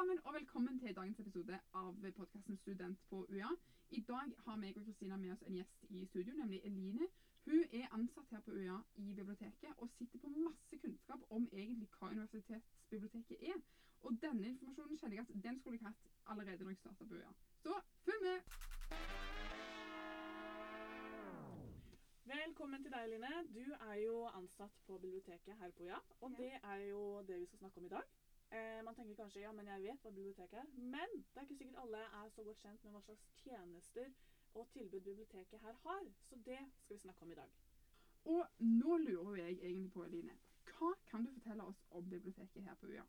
sammen, og velkommen til dagens episode av podkasten Student på UiA. I dag har meg og Kristina med oss en gjest i studio, nemlig Eline. Hun er ansatt her på UiA i biblioteket og sitter på masse kunnskap om egentlig hva universitetsbiblioteket er. Og denne informasjonen kjenner jeg at den skulle jeg hatt allerede når jeg starta på UiA. Så følg med! Velkommen til deg, Eline. Du er jo ansatt på biblioteket her på UiA. Og Ja. det er jo det vi skal snakke om i dag. Eh, man tenker kanskje ja, men jeg vet hva biblioteket er. Men det er ikke sikkert alle er så godt kjent med hva slags tjenester og tilbud biblioteket her har. Så det skal vi snakke om i dag. Og nå lurer jeg egentlig på, Eline. Hva kan du fortelle oss om biblioteket her på UiA?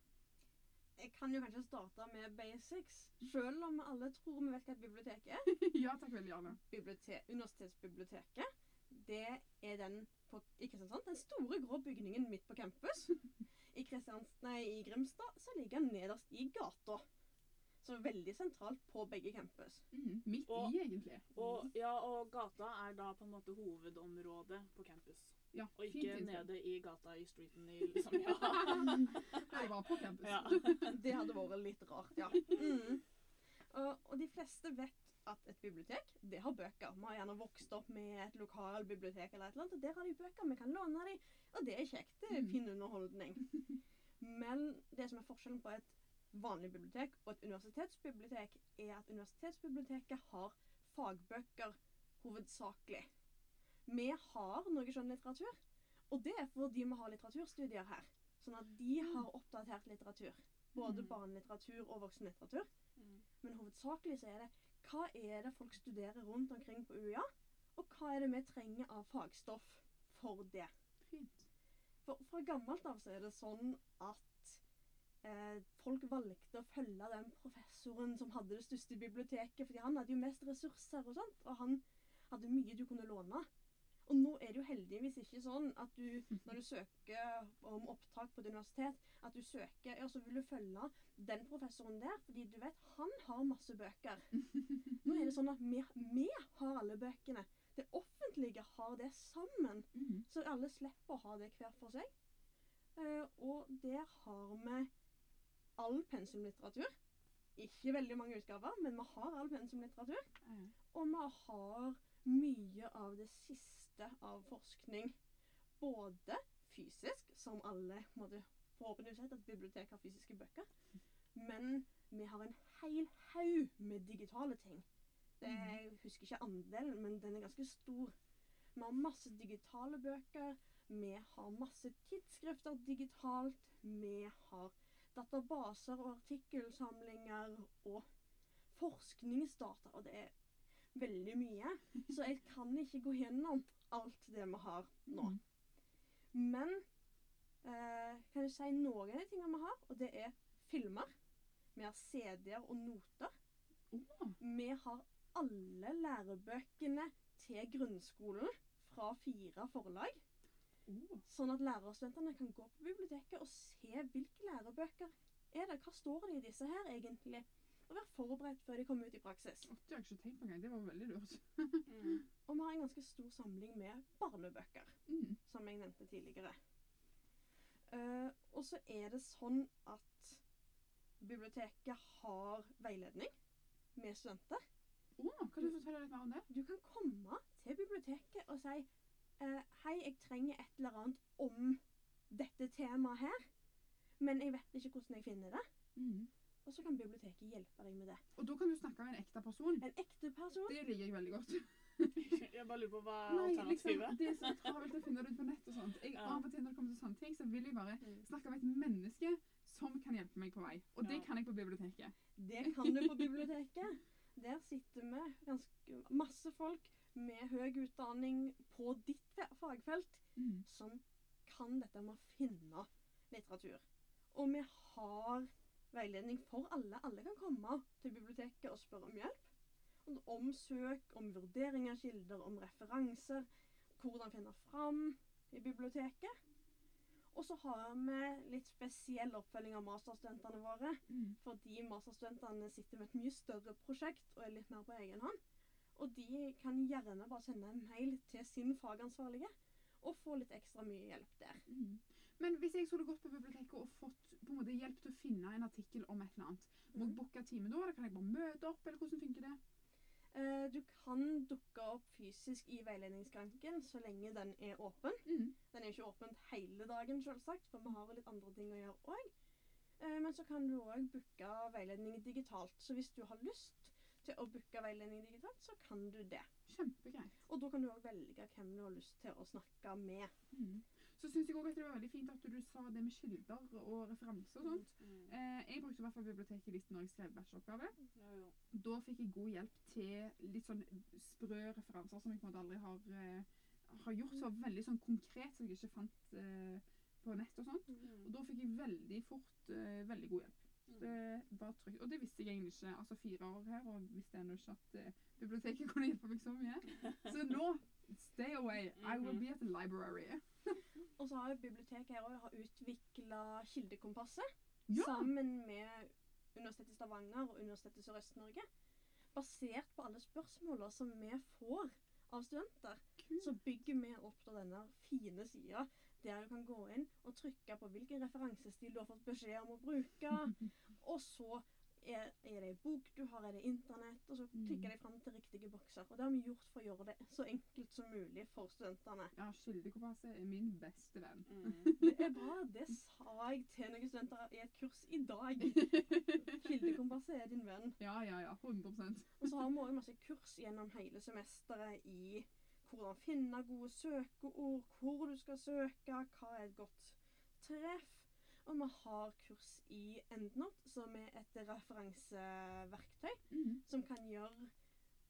Jeg kan jo kanskje starte med basics, selv om alle tror vi vet hva et bibliotek er. ja, takk veldig gjerne. Bibliote Universitetsbiblioteket, det er den på, i Kristiansand, den store grå bygningen midt på campus. I, nei, I Grimstad så ligger den nederst i gata. Så veldig sentralt på begge campus. Mm, Midt Og- i, egentlig. Og, ja, og gata er da på en måte hovedområdet på campus. Ja, Og ikke nede i gata i streeten i liksom ja. Jeg var på campus. ja. Det hadde vært litt rart, ja. Mm. Og, og de fleste vet at et bibliotek, det har bøker. Vi har gjerne vokst opp med et lokalbibliotek eller et eller annet, og der har de bøker. Vi kan låne dem, og det er kjekt. Det er Mm. fin underholdning. Men det som er forskjellen på et vanlig bibliotek og et universitetsbibliotek, er at universitetsbiblioteket har fagbøker hovedsakelig. Vi har noe skjønnlitteratur, og det er fordi vi har litteraturstudier her. Sånn at de har oppdatert litteratur. Både Mm. barnelitteratur og voksenlitteratur. Mm. Men hovedsakelig så er det hva er det folk studerer rundt omkring på UiA, og hva er det vi trenger av fagstoff for det. Fint. For fra gammelt av så er det sånn at eh, folk valgte å følge den professoren som hadde det største biblioteket, fordi han hadde jo mest ressurser og sånt, og han hadde mye du kunne låne. Og nå er det jo heldigvis ikke sånn at du, når du søker om opptak på et universitet, at du søker, ja, så vil du følge den professoren der, fordi du vet, han har masse bøker. Nå er det sånn at vi, vi har alle bøkene. Det offentlige har det sammen. Mhm. Så alle slipper å ha det hver for seg. Eh, og der har vi all pensumlitteratur. Ikke veldig mange utgaver, men vi har all pensumlitteratur. Og vi har mye av det siste av forskning. Både fysisk, som alle måtte forhåpentligvis vet at bibliotek har fysiske bøker. Men vi har en hel haug med digitale ting. Det, jeg husker ikke andelen, men den er ganske stor. Vi har masse digitale bøker. Vi har masse tidsskrifter digitalt. Vi har databaser og artikkelsamlinger og forskningsdata. Og det er veldig mye. Så jeg kan ikke gå gjennom alt det vi har nå. Mhm. Men eh, kan jeg si noen av de tingene vi har, og det er filmer. Vi har CD-er og noter. Oh. Vi har alle lærebøkene til grunnskolen fra fire forlag. Oh. Sånn at lærerstudentene kan gå på biblioteket og se hvilke lærebøker er det. Hva står det i disse her egentlig? Og være forberedt før de kommer ut i praksis. Oh, Det har jeg ikke tenkt på engang. Det var veldig lurt. Mm. Og vi har en ganske stor samling med barnebøker. mm. som jeg nevnte tidligere. Uh, og så er det sånn at biblioteket har veiledning med studenter. Åh, kan du fortelle litt mer om det? Du kan komme til biblioteket og si uh, Hei, jeg trenger et eller annet om dette temaet her, men jeg vet ikke hvordan jeg finner det. Mhm. Og så kan biblioteket hjelpe deg med det. Og da kan du snakke med en ekte person. En ekte person. Det liker jeg veldig godt. Jeg bare lurer på hva Nei, liksom, det er så travelt å finne det ut på nett og sånt. Jeg, Ja. Av og til når det kommer til sånne ting, så vil jeg bare Mm. snakke med et menneske som kan hjelpe meg på vei. Og det Ja. kan jeg på biblioteket. Det kan du på biblioteket. Der sitter vi ganske masse folk med høy utdanning på ditt fagfelt mm. som kan dette med å finne litteratur. Og vi har veiledning for alle. Alle kan komme til biblioteket og spørre om hjelp. Om søk, om vurdering av kilder, om referanser, hvordan finne fram i biblioteket. Og så har vi litt spesiell oppfølging av masterstudentene våre. Mm. Fordi masterstudentene sitter med et mye større prosjekt og er litt mer på egen hånd. Og de kan gjerne bare sende en mail til sin fagansvarlige og få litt ekstra mye hjelp der. Mhm. Men hvis jeg skulle gått på biblioteket og fått på en måte hjelp til å finne en artikkel om et eller annet, må jeg Mhm. booke time da, eller kan jeg bare møte opp, eller hvordan funker det? Eh, du kan dukke opp fysisk i veiledningsskranken så lenge den er åpen. Mm. Den er ikke åpen hele dagen, selvsagt, for vi har litt andre ting å gjøre òg. Men så kan du òg booke veiledning digitalt. Så hvis du har lyst til å booke veiledning digitalt, så kan du det. Kjempegreit. Og da kan du òg velge hvem du har lyst til å snakke med. Mm. Så syns jeg òg at det var veldig fint at du sa det med kilder og referanser og sånt. Mm. Eh, jeg brukte i hvert fall biblioteket litt når jeg skrev bacheloroppgave. Da fikk jeg god hjelp til litt sånn sprø referanser som jeg på en måte aldri har, eh, har gjort så veldig sånn konkret som jeg ikke fant eh, på nett og sånt. Og Mm. da fikk jeg veldig fort eh, veldig god hjelp. Mm. Det var trygt. Og det visste jeg egentlig ikke. Altså fire år her, og visste ennå ikke at eh, biblioteket kunne hjelpe meg så mye. Så nå, stay away. I will be at the library. Og så har jo biblioteket her òg utvikla Kildekompasset Ja! sammen med Universitetet i Stavanger og Universitetet i Sørøst-Norge. Basert på alle spørsmåla som vi får av studenter, Kult. så bygger vi opp da denne fine sida der du kan gå inn og trykke på hvilken referansestil du har fått beskjed om å bruke. Og så er, er det ei bok du har, er det internett, og så Mm. klikker de fram til riktige bokser. Og det har vi gjort for å gjøre det så enkelt som mulig for studentene. Ja, kildekompasset er min beste venn. Mm. Det er bra. Det sa jeg til noen studenter i et kurs i dag. Kildekompasset er din venn. ja, ja, ja. 100% Og så har vi også masse kurs gjennom hele semesteret i hvordan finne gode søkeord, hvor du skal søke, hva er et godt treff. Og vi har kurs i EndNote, som er et referanseverktøy mm. som kan gjøre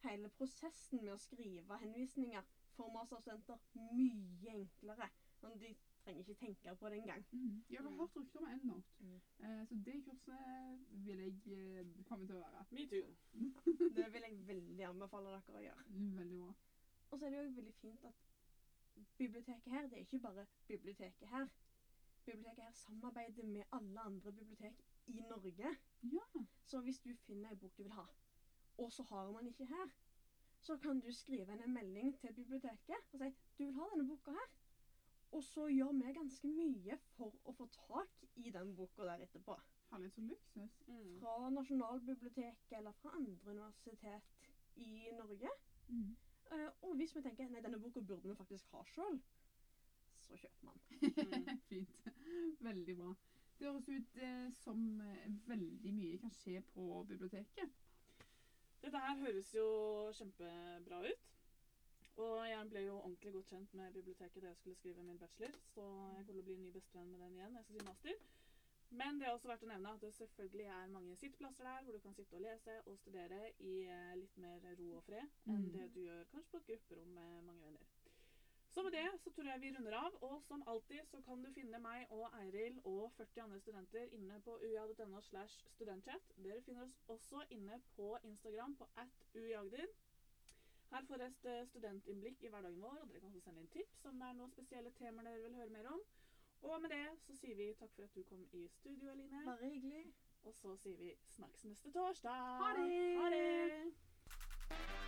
hele prosessen med å skrive henvisninger for masterstudenter mye enklere. Sånn, de trenger ikke tenke på det engang. Mm. Jeg har Mm. hørt rykter om EndNote, Mm. eh, så det kurset vil jeg eh, komme til å være. Me too. Det vil jeg veldig anbefale dere å gjøre. Mm, Veldig bra. Og så er det jo veldig fint at biblioteket her, det er ikke bare biblioteket her. Biblioteket her samarbeider med alle andre bibliotek i Norge. Ja. Så hvis du finner en bok du vil ha, og så har man ikke her, så kan du skrive en melding til biblioteket og si du vil ha denne boka her. Og så gjør vi ganske mye for å få tak i den boka der etterpå. Herlig, så luksus. Mm. Fra Nasjonalbiblioteket eller fra andre universitet i Norge. Mm. Uh, og hvis vi tenker nei, denne boka burde vi faktisk ha sjøl, kjøper man. Mm. Fint. Veldig bra. Det høres ut eh, som eh, veldig mye kan skje på biblioteket. Dette her høres jo kjempebra ut. Og jeg ble jo ordentlig godt kjent med biblioteket da jeg skulle skrive min bachelor, så jeg kommer til å bli ny bestevenn med den igjen jeg skal si master. Men det er også verdt å nevne at det selvfølgelig er mange sitteplasser der hvor du kan sitte og lese og studere i eh, litt mer ro og fred enn Mm. det du gjør kanskje på et grupperom med mange venner. Så med det så tror jeg vi runder av, og som alltid så kan du finne meg og Eiril og 40 andre studenter inne på uiag.no slash studentchat. Dere finner oss også inne på Instagram på at uiagder. Her får dere et studentinnblikk i hverdagen vår, og dere kan også sende inn tips om det er noen spesielle temaer dere vil høre mer om. Og med det så sier vi takk for at du kom i studio, Eline. Bare hyggelig. Og så sier vi snakkes neste torsdag. Ha det! Ha det!